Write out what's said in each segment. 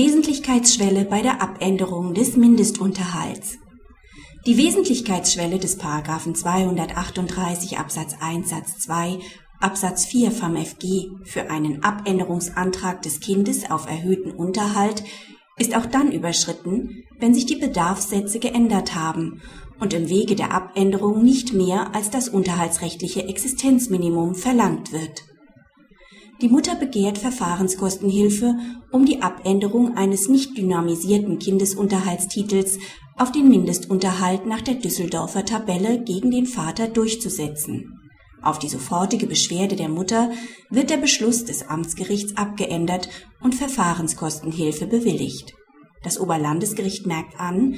Wesentlichkeitsschwelle bei der Abänderung des Mindestunterhalts. Die Wesentlichkeitsschwelle des § 238 Absatz 1 Satz 2 Absatz 4 FamFG für einen Abänderungsantrag des Kindes auf erhöhten Unterhalt ist auch dann überschritten, wenn sich die Bedarfssätze geändert haben und im Wege der Abänderung nicht mehr als das unterhaltsrechtliche Existenzminimum verlangt wird die Mutter begehrt Verfahrenskostenhilfe, um die Abänderung eines nicht dynamisierten Kindesunterhaltstitels auf den Mindestunterhalt nach der Düsseldorfer Tabelle gegen den Vater durchzusetzen. Auf die sofortige Beschwerde der Mutter wird der Beschluss des Amtsgerichts abgeändert und Verfahrenskostenhilfe bewilligt. Das Oberlandesgericht merkt an,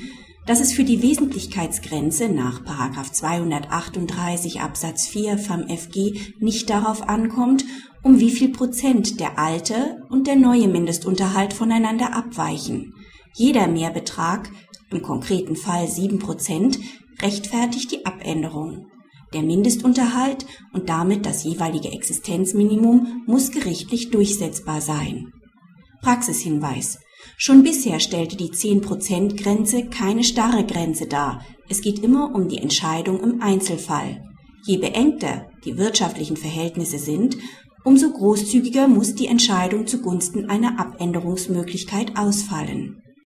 dass es für die Wesentlichkeitsgrenze nach 238 Absatz 4 FamFG nicht darauf ankommt, um wie viel Prozent der alte und der neue Mindestunterhalt voneinander abweichen. Jeder Mehrbetrag, im konkreten Fall sieben Prozent, rechtfertigt die Abänderung. Der Mindestunterhalt und damit das jeweilige Existenzminimum muss gerichtlich durchsetzbar sein. Praxishinweis. Schon bisher stellte die 10%-Grenze keine starre Grenze dar. Es geht immer um die Entscheidung im Einzelfall. Je beengter die wirtschaftlichen Verhältnisse sind, umso großzügiger muss die Entscheidung zugunsten einer Abänderungsmöglichkeit ausfallen